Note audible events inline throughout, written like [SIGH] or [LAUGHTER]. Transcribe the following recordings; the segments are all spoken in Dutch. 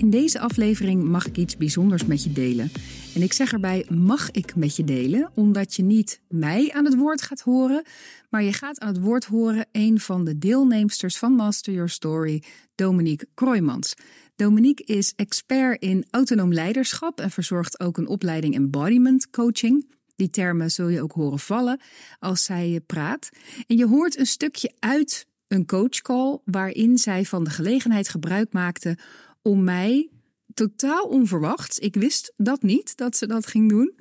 In deze aflevering mag ik iets bijzonders met je delen. En ik zeg erbij mag ik met je delen, omdat je niet mij aan het woord gaat horen, maar je gaat aan het woord horen een van de deelnemsters van Master Your Story, Dominique Kroijmans. Dominique is expert in autonoom leiderschap en verzorgt ook een opleiding embodiment coaching. Die termen zul je ook horen vallen als zij praat. En je hoort een stukje uit een coachcall waarin zij van de gelegenheid gebruik maakte om mij totaal onverwachts. Ik wist dat niet, dat ze dat ging doen.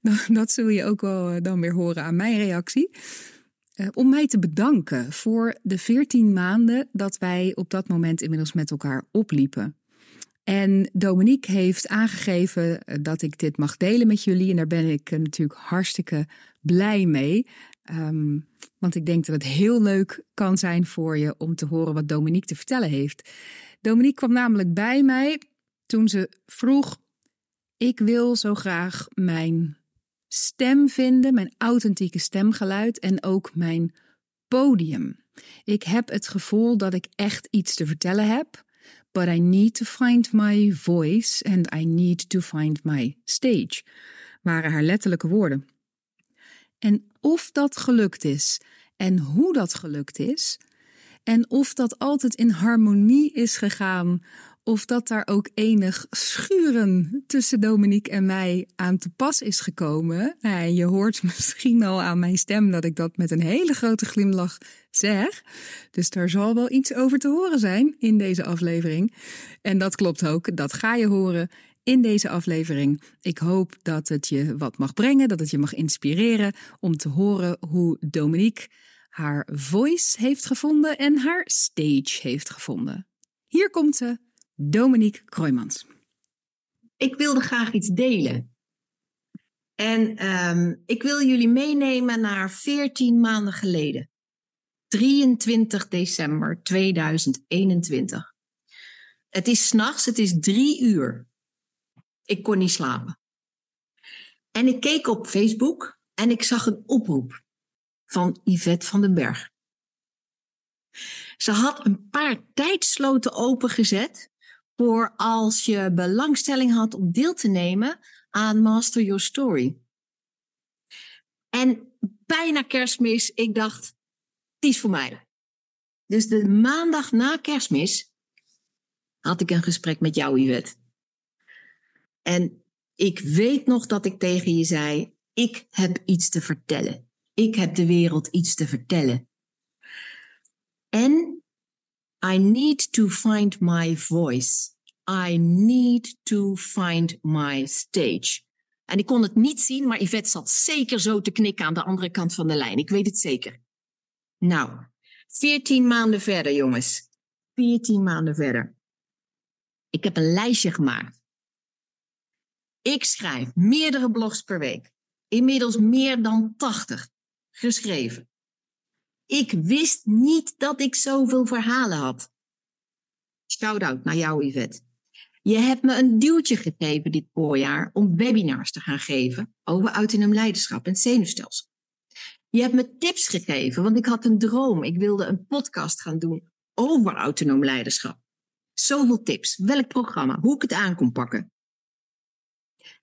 [LAUGHS] Dat zul je ook wel eh, dan weer horen aan mijn reactie. Uh, om mij te bedanken voor de 14 maanden dat wij op dat moment inmiddels met elkaar opliepen. En Dominique heeft aangegeven eh, dat ik dit mag delen met jullie. En daar ben ik natuurlijk hartstikke blij mee. Um, want ik denk dat het heel leuk kan zijn voor je om te horen wat Dominique te vertellen heeft. Dominique kwam namelijk bij mij toen ze vroeg: Ik wil zo graag mijn stem vinden, mijn authentieke stemgeluid en ook mijn podium. Ik heb het gevoel dat ik echt iets te vertellen heb, but I need to find my voice and I need to find my stage, waren haar letterlijke woorden. En of dat gelukt is en hoe dat gelukt is, en of dat altijd in harmonie is gegaan, of dat daar ook enig schuren tussen Dominique en mij aan te pas is gekomen. Nou, je hoort misschien al aan mijn stem dat ik dat met een hele grote glimlach zeg. Dus daar zal wel iets over te horen zijn in deze aflevering. En dat klopt ook, dat ga je horen in deze aflevering. Ik hoop dat het je wat mag brengen, dat het je mag inspireren om te horen hoe Dominique haar voice heeft gevonden en haar stage heeft gevonden. Hier komt ze, Dominique Kroijmans. Ik wilde graag iets delen. En um, ik wil jullie meenemen naar 14 maanden geleden. 23 december 2021. Het is s'nachts, het is drie uur. Ik kon niet slapen. En ik keek op Facebook en ik zag een oproep van Yvette van den Berg. Ze had een paar tijdsloten opengezet voor als je belangstelling had om deel te nemen aan Master Your Story. En bijna kerstmis, ik dacht, die is voor mij. Dus de maandag na kerstmis had ik een gesprek met jou, Yvette. En ik weet nog dat ik tegen je zei, ik heb iets te vertellen. Ik heb de wereld iets te vertellen. En I need to find my voice. I need to find my stage. En ik kon het niet zien, maar Yvette zat zeker zo te knikken aan de andere kant van de lijn. Ik weet het zeker. Nou, 14 maanden verder, jongens. 14 maanden verder. Ik heb een lijstje gemaakt. Ik schrijf meerdere blogs per week. Inmiddels meer dan 80 geschreven. Ik wist niet dat ik zoveel verhalen had. Shout-out naar jou, Yvette. Je hebt me een duwtje gegeven dit voorjaar om webinars te gaan geven over autonoom leiderschap en zenuwstelsel. Je hebt me tips gegeven, want ik had een droom. Ik wilde een podcast gaan doen over autonoom leiderschap. Zoveel tips. Welk programma? Hoe ik het aan kon pakken.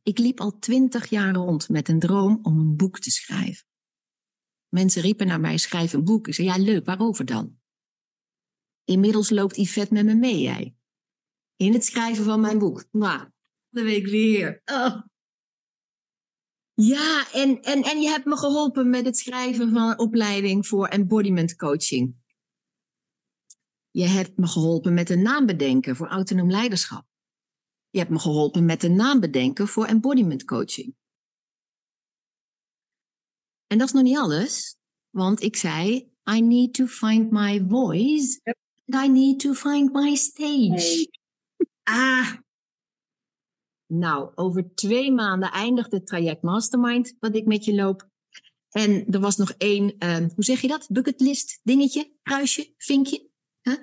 Ik liep al twintig jaar rond met een droom om een boek te schrijven. Mensen riepen naar mij, schrijf een boek. Ik zei, ja leuk, waarover dan? Inmiddels loopt Yvette met me mee, jij. In het schrijven van mijn boek. Nou, de week weer. Oh. Ja, en, en, en je hebt me geholpen met het schrijven van een opleiding voor embodiment coaching. Je hebt me geholpen met een naam bedenken voor autonoom leiderschap. Je hebt me geholpen met een naam bedenken voor embodiment coaching. En dat is nog niet alles, want ik zei: I need to find my voice. And I need to find my stage. Ah. Nou, over twee maanden eindigt het traject Mastermind, wat ik met je loop. En er was nog één, uh, hoe zeg je dat? Bucketlist dingetje, kruisje, vinkje. Huh?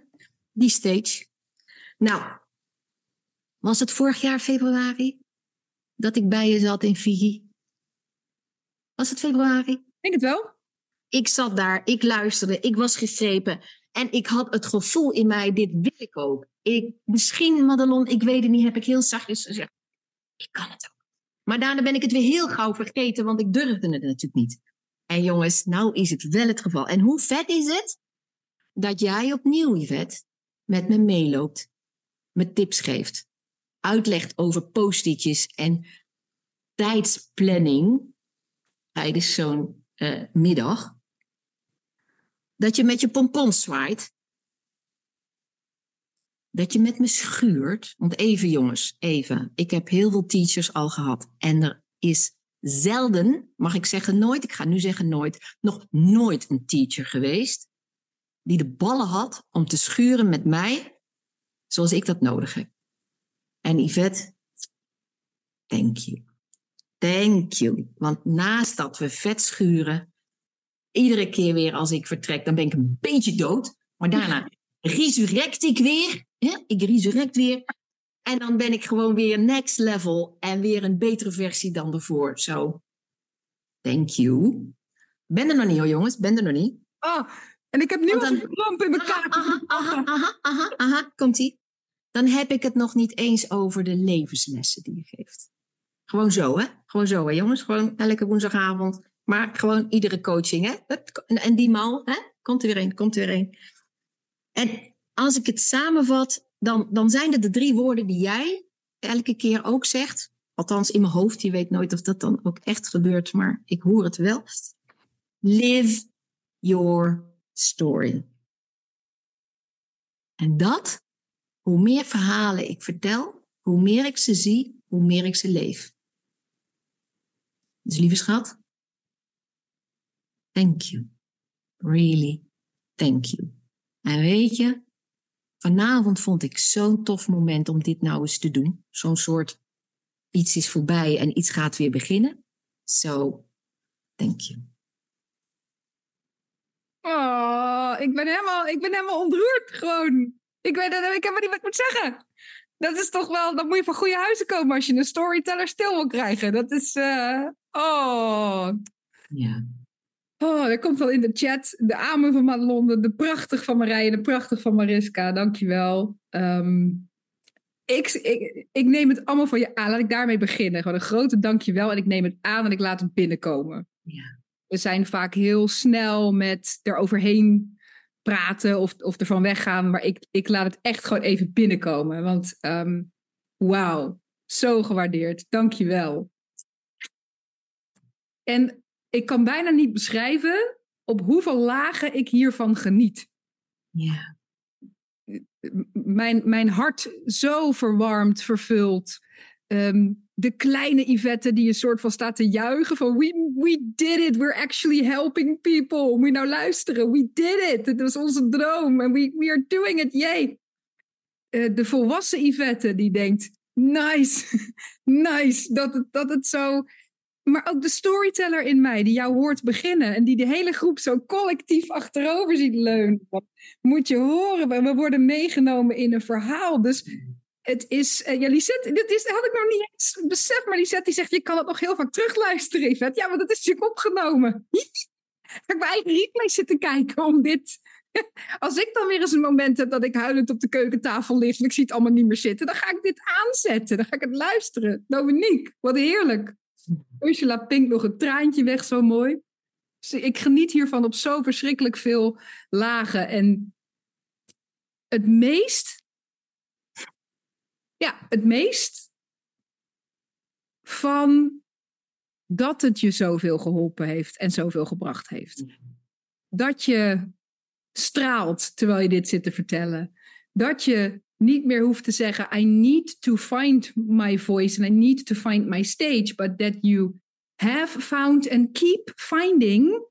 Die stage. Nou, was het vorig jaar februari dat ik bij je zat in Fiji? Was het februari? Ik denk het wel. Ik zat daar, ik luisterde, ik was gegrepen. En ik had het gevoel in mij, dit wil ik ook. Ik, misschien, Madelon, ik weet het niet, heb ik heel zachtjes gezegd. Ik kan het ook. Maar daarna ben ik het weer heel gauw vergeten, want ik durfde het natuurlijk niet. En jongens, nou is het wel het geval. En hoe vet is het dat jij opnieuw, Yvette, met me meeloopt, me tips geeft, uitlegt over post-itjes en tijdsplanning tijdens zo'n uh, middag. Dat je met je pompons zwaait. Dat je met me schuurt. Want even jongens, even. Ik heb heel veel teachers al gehad. En er is zelden, mag ik zeggen nooit, ik ga nu zeggen nooit, nog nooit een teacher geweest die de ballen had om te schuren met mij zoals ik dat nodig heb. En Yvette, thank you. Thank you. Want naast dat we vet schuren, iedere keer weer als ik vertrek, dan ben ik een beetje dood. Maar daarna [LAUGHS] resurrect ik weer. Hè? Ik resurrect weer. En dan ben ik gewoon weer next level en weer een betere versie dan ervoor. Zo, so, thank you. Ben er nog niet hoor jongens, ben er nog niet. Oh, en ik heb nu een klamp in mijn kaart. Aha, aha, aha, aha, aha, komt-ie. Dan heb ik het nog niet eens over de levenslessen die je geeft. Gewoon zo, hè? Gewoon zo, hè, jongens? Gewoon elke woensdagavond. Maar gewoon iedere coaching, hè? En die mal, hè? Komt er weer een, komt er weer een. En als ik het samenvat, dan, dan zijn het de drie woorden die jij elke keer ook zegt. Althans, in mijn hoofd. Je weet nooit of dat dan ook echt gebeurt, maar ik hoor het wel. Live your story. En dat, hoe meer verhalen ik vertel, hoe meer ik ze zie, hoe meer ik ze leef. Dus lieve schat, thank you. Really, thank you. En weet je, vanavond vond ik zo'n tof moment om dit nou eens te doen. Zo'n soort iets is voorbij en iets gaat weer beginnen. So, thank you. Oh, ik ben helemaal, ik ben helemaal ontroerd gewoon. Ik, weet, ik heb maar niet wat ik moet zeggen. Dat is toch wel, dan moet je van goede huizen komen als je een storyteller stil wil krijgen. Dat is, uh, oh. Ja. Oh, er komt wel in de chat de amen van Madelon, de prachtig van Marije, de prachtig van Mariska. Dankjewel. Um, ik, ik, ik neem het allemaal van je aan. Laat ik daarmee beginnen. Gewoon een grote dankjewel. En ik neem het aan en ik laat het binnenkomen. Ja we zijn vaak heel snel met eroverheen praten of, of ervan weggaan. Maar ik, ik laat het echt gewoon even binnenkomen. Want um, wauw, zo gewaardeerd. Dank je wel. En ik kan bijna niet beschrijven op hoeveel lagen ik hiervan geniet. Ja. Mijn, mijn hart zo verwarmd, vervuld. Um, de kleine Yvette die een soort van staat te juichen van we, we did it, we're actually helping people. Moet je nou luisteren, we did it. Het was onze droom en we, we are doing it, yay. Uh, de volwassen Yvette die denkt, nice, [LAUGHS] nice, dat dat het zo... Maar ook de storyteller in mij die jou hoort beginnen en die de hele groep zo collectief achterover ziet leunen. Moet je horen, we worden meegenomen in een verhaal. Dus het is, uh, ja, Lisette, dit is, had ik nog niet eens beseft, maar Lisette die zegt, je kan het nog heel vaak terugluisteren. Ja, maar dat is natuurlijk opgenomen. [LAUGHS] Ga ik mijn eigen replay zitten kijken om dit... [LAUGHS] Als ik dan weer eens een moment heb dat ik huilend op de keukentafel lig en ik zie het allemaal niet meer zitten, dan ga ik dit aanzetten. Dan ga ik het luisteren. Dominique, wat heerlijk. Ursula Pink nog een traantje weg, zo mooi. Ik geniet hiervan op zo verschrikkelijk veel lagen. En het meest ja, het meest van dat het je zoveel geholpen heeft en zoveel gebracht heeft. Dat je straalt terwijl je dit zit te vertellen. Dat je niet meer hoeft te zeggen: I need to find my voice and I need to find my stage, but that you have found and keep finding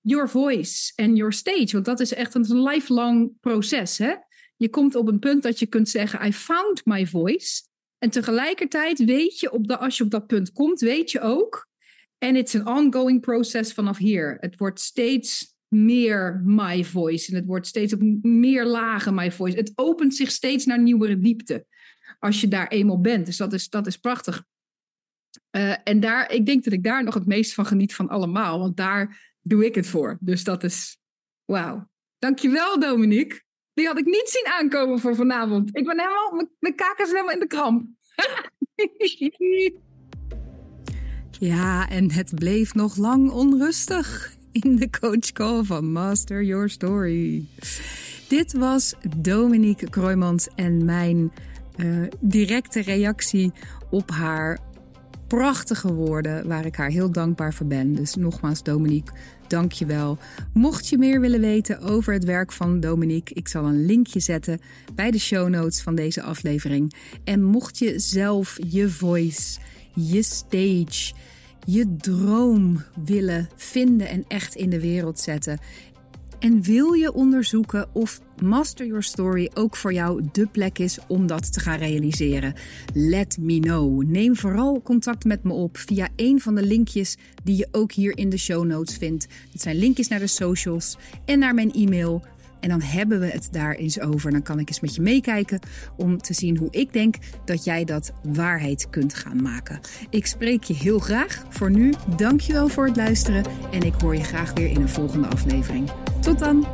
your voice and your stage. Want dat is echt een lifelong proces. Hè? Je komt op een punt dat je kunt zeggen: I found my voice. En tegelijkertijd weet je, op de, als je op dat punt komt, weet je ook. En it's an ongoing process vanaf hier. Het wordt steeds meer my voice. En het wordt steeds op meer lagen my voice. Het opent zich steeds naar nieuwere diepte. Als je daar eenmaal bent. Dus dat is, dat is prachtig. Uh, en daar, ik denk dat ik daar nog het meest van geniet van allemaal. Want daar doe ik het voor. Dus dat is wauw. Dankjewel, Dominique. Die had ik niet zien aankomen voor vanavond. Ik ben helemaal, mijn kaken zijn helemaal in de kramp. [LAUGHS] ja, en het bleef nog lang onrustig in de coachcall van Master Your Story. Dit was Dominique Kroijmans en mijn uh, directe reactie op haar prachtige woorden waar ik haar heel dankbaar voor ben. Dus nogmaals, Dominique, dank je wel. Mocht je meer willen weten over het werk van Dominique, ik zal een linkje zetten bij de show notes van deze aflevering. En mocht je zelf je voice, je stage, je droom willen vinden en echt in de wereld zetten. En wil je onderzoeken of Master Your Story ook voor jou de plek is om dat te gaan realiseren? Let me know. Neem vooral contact met me op via een van de linkjes die je ook hier in de show notes vindt. Dat zijn linkjes naar de socials en naar mijn e-mail. En dan hebben we het daar eens over. Dan kan ik eens met je meekijken om te zien hoe ik denk dat jij dat waarheid kunt gaan maken. Ik spreek je heel graag. Voor nu, dankjewel voor het luisteren en ik hoor je graag weer in een volgende aflevering. Tot dan!